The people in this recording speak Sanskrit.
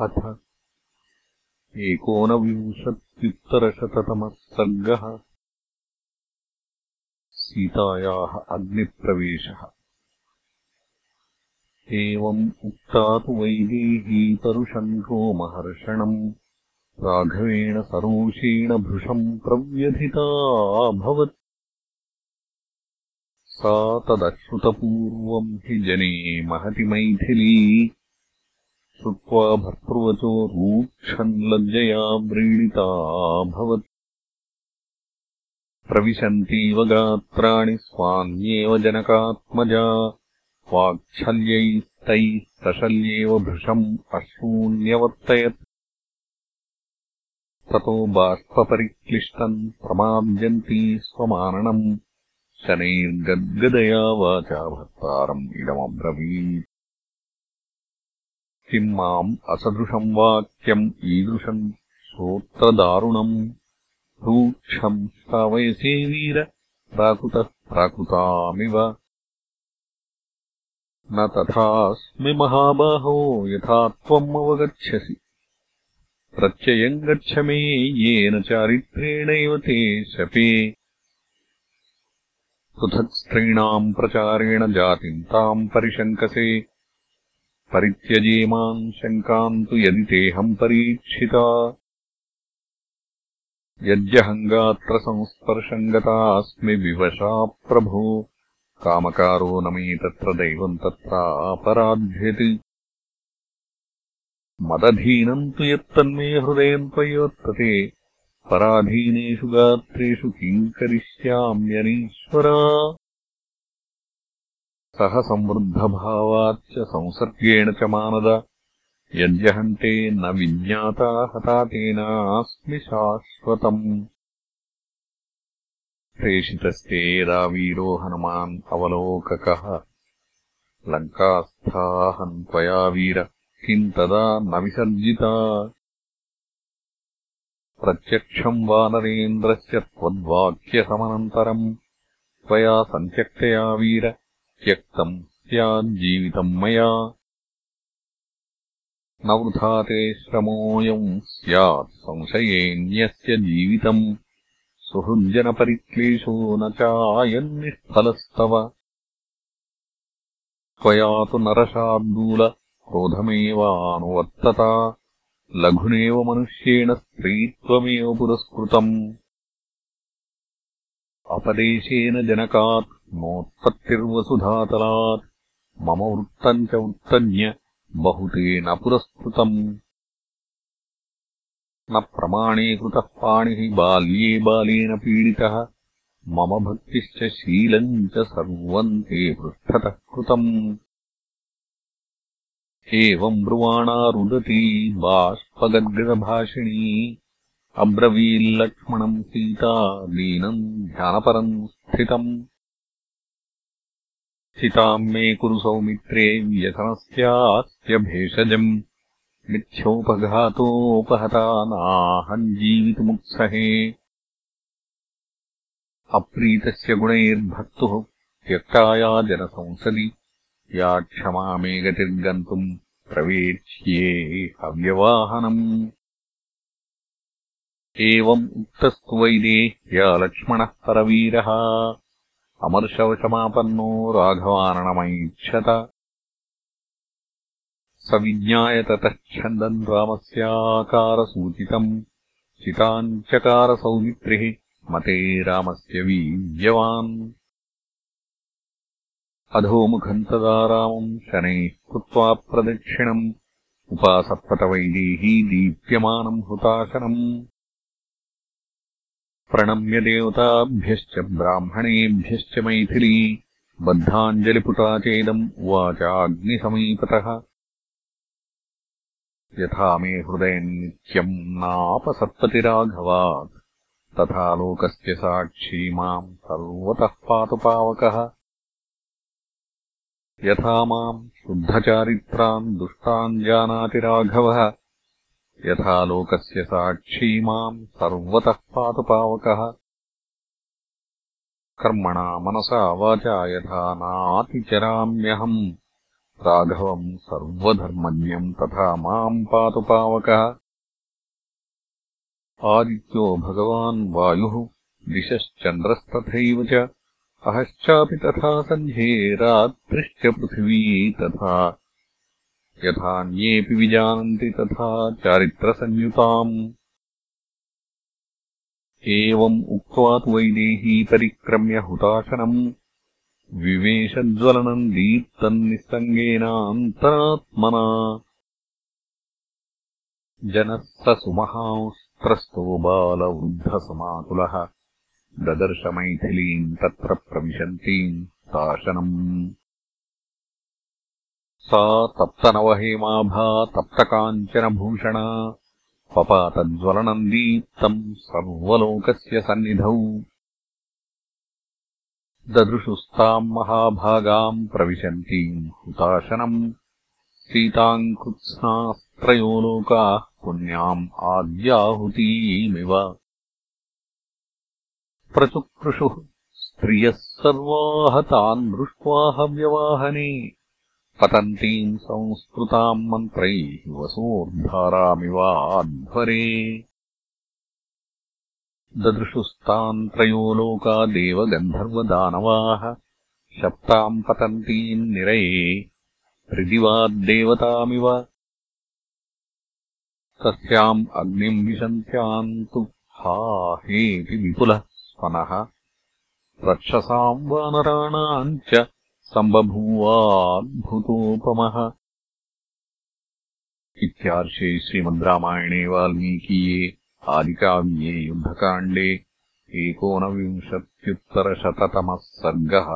अथ एकोनविंशत्युत्तरशततमः सर्गः सीतायाः अग्निप्रवेशः। एवम् उक्ता तु वैदेही परुषम् रोमहर्षणम् राघवेण सरोषेण भृशम् प्रव्यथिताभवत् सा तदश्रुतपूर्वम् हि जने महति मैथिली श्रुत्वा भर्तृवचो रूक्षन् लज्जया व्रीडिताभवत् प्रविशन्तीव गात्राणि स्वान्येव जनकात्मजा वाक्छल्यैस्तैः सशल्येव भृशम् अश्रून्यवर्तयत् ततो बाष्पपरिक्लिष्टम् प्रमाद्यन्ती स्वमाननम् शनैर्गद्गदया वाचा भर्तारम् इदमब्रवीत् किम् माम् असदृशम् वाक्यम् ईदृशम् श्रोत्रदारुणम् रूक्षम् श्रावयसे वीर प्राकृतः प्राकृतामिव। न तथास्मि महाबाहो यथा त्वम् अवगच्छसि। प्रत्ययम् गच्छ मे येन चारित्रेणैव ते शपे। पृथक् स्त्रीणाम् प्रचारेण जातिम् ताम् परिशङ्कसे परित्यजेमाम् शङ्काम् तु यदि तेऽहम् परीक्षिता। यद्यहङ्गात्र संस्पर्शम् गतास्मि विवशा प्रभो। कामकारो न मे तत्र दैवम् तत्रापराध्यति मदधीनम् तु यत्तन्मे हृदयम् त्वयि पराधीनेषु गात्रेषु किम् करिष्याम्यनीश्वरा सह संवृद्धभावाच्च संसर्गेण च मानद। यद्यहन्ते न विज्ञाता हता तेनास्मि शाश्वतम्। प्रेषितस्ते यदा वीरो हनुमान् अवलोककः। लङ्कास्थाहम् त्वया वीर किम् तदा न विसर्जिता। प्रत्यक्षम् वानरेन्द्रस्य त्वद्वाक्यसमनन्तरम्। त्वया सन्त्यक्तया वीर त्यक्तम् स्याज्जीवितम् मया। न वृथा ते श्रमोऽयम् स्यात् संशयेऽन्यस्य जीवितम्। सुहृज्जनपरिक्लेशो न चायम् निष्फलस्तव त्वया तु नरशार्दूल क्रोधमेवानुवर्तता। लघुनेव मनुष्येण स्त्रीत्वमेव पुरस्कृतम् अपदेशेन जनकात् नोत्पत्तिर्वसुधातलात् मम वृत्तम् च वृत्तज्ञ बहुतेन पुरस्कृतम्। न प्रमाणे कृतः पाणिः बाल्ये बालेन पीडितः मम भक्तिश्च शीलम् च सर्वम् ते पृष्ठतः कृतम्। एवम् ब्रुवाणा रुदती बाष्पगद्गदभाषिणी अब्रवील्लक्ष्मणम् सीता दीनम् ध्यानपरम् स्थितम्। स्थिताम् मे कुरु सौमित्रे व्यसनस्यास्य भेषजम्। मिथ्योपघातोपहता नाहम् जीवितुमुत्सहे। अप्रीतस्य गुणैर्भक्तुः त्यक्ताया जनसंसदि। या क्षमा मे गतिर्गन्तुम् प्रवेक्ष्ये अव्यवाहनम् एवम् उक्तस्तु वैदेह्या लक्ष्मणः परवीरः। अमर्षवशमापन्नो राघवाननमैक्षत स विज्ञाय ततच्छन्दन् रामस्याकारसूचितम्। चिताम् चकारसौमित्रिः मते रामस्य वीर्यवान्। अधोमुखम् तदा रामम् शनैः कृत्वा प्रदक्षिणम्। उपासप्तवैदेही दीप्यमानम् हुताशनम् प्रणम्य देवताभ्यश्च ब्राह्मणेभ्यश्च मैथिली। बद्धाञ्जलिपुटा चेदम् उवाचाग्निसमीपतः। यथा मे हृदयम् नित्यम् नापसत्पति राघवात् तथा लोकस्य साक्षी माम् सर्वतः पातु पावकः। यथा माम् शुद्धचारित्रान् दुष्टान् जानाति राघवः यथा लोकस्य साक्षी माम् सर्वतः पातु पावकः। कर्मणा मनसा वाचा यथा नातिचराम्यहम्। राघवम् सर्वधर्मज्ञम् तथा माम् पातु पावकः। आदित्यो भगवान् वायुः दिशश्चन्द्रस्तथैव च। अहश्चापि तथा सन्ध्ये रात्रिश्च पृथिवी तथा यथान्येऽपि विजानन्ति तथा चारित्रसंयुताम्। एवम् उक्त्वा तु वैदेही परिक्रम्य हुताशनम्। विवेशज्वलनम् दीप्तम् निःसङ्गेनान्तरात्मना। जनः स सुमहांस्त्रस्तो बालवृद्धसमाकुलः। ददर्शमैथिलीम् तत्र प्रविशन्तीम् ताशनम् सा तप्तनवहेमाभा तप्तकाञ्चनभूषणा पपातज्वलनम् दीप्तम् सर्वलोकस्य सन्निधौ। ददृशुस्ताम् महाभागाम् प्रविशन्तीम् हुताशनम् सीताम् कृत्स्नास्त्रयो लोकाः पुण्याम् आद्याहुतीमिव। प्रचुकृषुः स्त्रियः सर्वाः तान् दृष्ट्वाह व्यवाहने पतन्तीम् संस्कृताम् मन्त्रैः वसोर्धारामिवाध्वरे ददृशुस्तान् त्रयो लोका देवगन्धर्वदानवाः। शप्ताम् पतन्तीम् निरये हृदिवाद्देवतामिव तस्याम् अग्निम् विशन्त्याम् तु हा हेति विपुलः स्वनः। रक्षसाम् वानराणाम् च सम्बभूवाद्भुतोपमः इत्यार्षे श्रीमद्रामायणे वाल्मीकीये आदिकाव्ये युद्धकाण्डे एकोनविंशत्युत्तरशततमः सर्गः